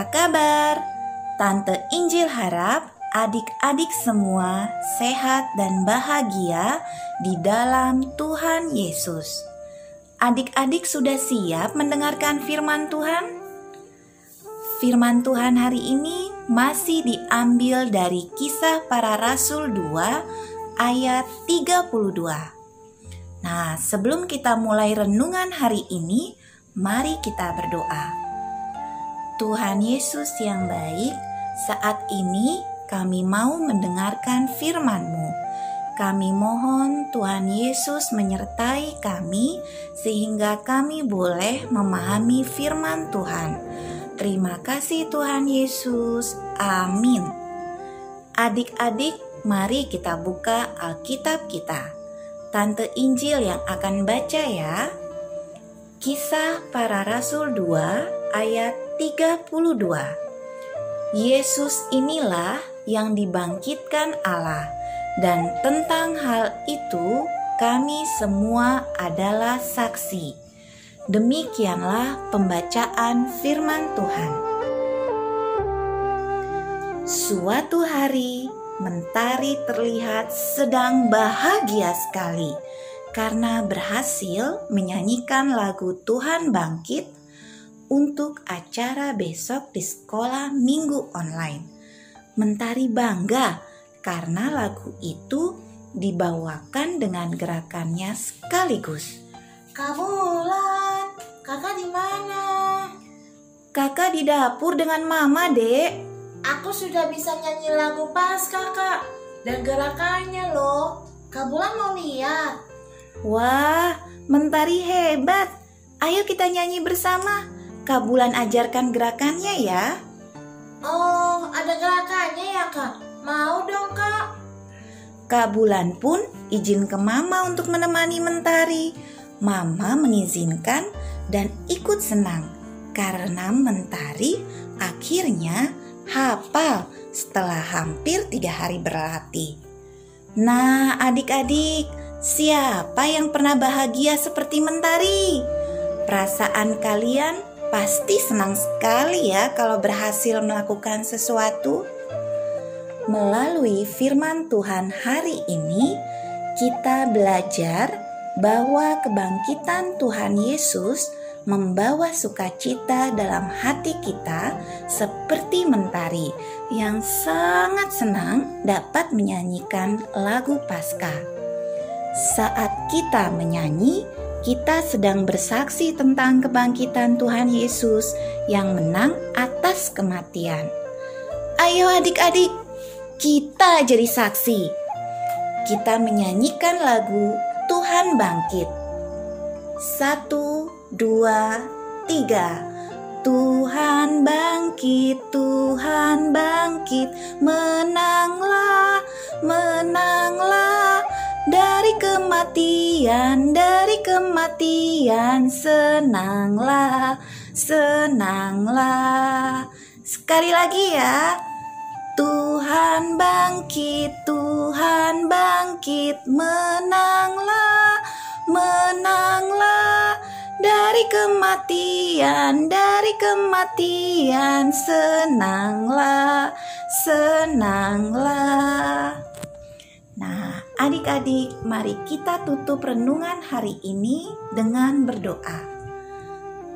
Apa kabar? Tante Injil harap adik-adik semua sehat dan bahagia di dalam Tuhan Yesus. Adik-adik sudah siap mendengarkan firman Tuhan? Firman Tuhan hari ini masih diambil dari kisah para rasul 2 ayat 32. Nah, sebelum kita mulai renungan hari ini, Mari kita berdoa. Tuhan Yesus yang baik, saat ini kami mau mendengarkan firman-Mu. Kami mohon Tuhan Yesus menyertai kami sehingga kami boleh memahami firman Tuhan. Terima kasih Tuhan Yesus. Amin. Adik-adik, mari kita buka Alkitab kita. Tante Injil yang akan baca ya. Kisah para Rasul 2 ayat 32 Yesus inilah yang dibangkitkan Allah dan tentang hal itu kami semua adalah saksi. Demikianlah pembacaan firman Tuhan. Suatu hari, mentari terlihat sedang bahagia sekali karena berhasil menyanyikan lagu Tuhan Bangkit untuk acara besok di sekolah minggu online. Mentari bangga karena lagu itu dibawakan dengan gerakannya sekaligus. Kabulan, kakak di mana? Kakak di dapur dengan mama, dek. Aku sudah bisa nyanyi lagu pas kakak dan gerakannya loh. Kabulan mau lihat. Wah, mentari hebat. Ayo kita nyanyi bersama. Kabulan ajarkan gerakannya ya. Oh, ada gerakannya ya kak? Mau dong kak. Kabulan pun izin ke mama untuk menemani mentari. Mama mengizinkan dan ikut senang karena mentari akhirnya hafal setelah hampir tiga hari berlatih. Nah, adik-adik, Siapa yang pernah bahagia seperti mentari? Perasaan kalian pasti senang sekali ya kalau berhasil melakukan sesuatu. Melalui firman Tuhan hari ini, kita belajar bahwa kebangkitan Tuhan Yesus membawa sukacita dalam hati kita seperti mentari yang sangat senang dapat menyanyikan lagu Paskah. Saat kita menyanyi, kita sedang bersaksi tentang kebangkitan Tuhan Yesus yang menang atas kematian. Ayo adik-adik, kita jadi saksi. Kita menyanyikan lagu Tuhan Bangkit. Satu, dua, tiga. Tuhan bangkit, Tuhan bangkit, menanglah, menanglah dari kematian, dari kematian, senanglah, senanglah. Sekali lagi ya. Tuhan bangkit, Tuhan bangkit, menanglah, menanglah dari kematian, dari kematian, senanglah, senanglah. Adik-adik, mari kita tutup renungan hari ini dengan berdoa.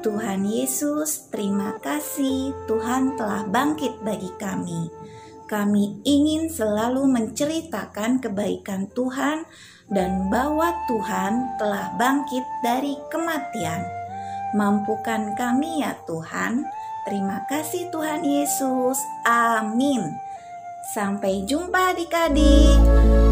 Tuhan Yesus, terima kasih Tuhan telah bangkit bagi kami. Kami ingin selalu menceritakan kebaikan Tuhan dan bahwa Tuhan telah bangkit dari kematian. Mampukan kami ya Tuhan. Terima kasih Tuhan Yesus. Amin. Sampai jumpa adik-adik.